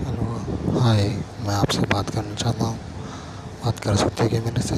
Hello hi मैं आपसे बात करना चाहता हूँ। बात कर सकते हैं क्या मेरे से?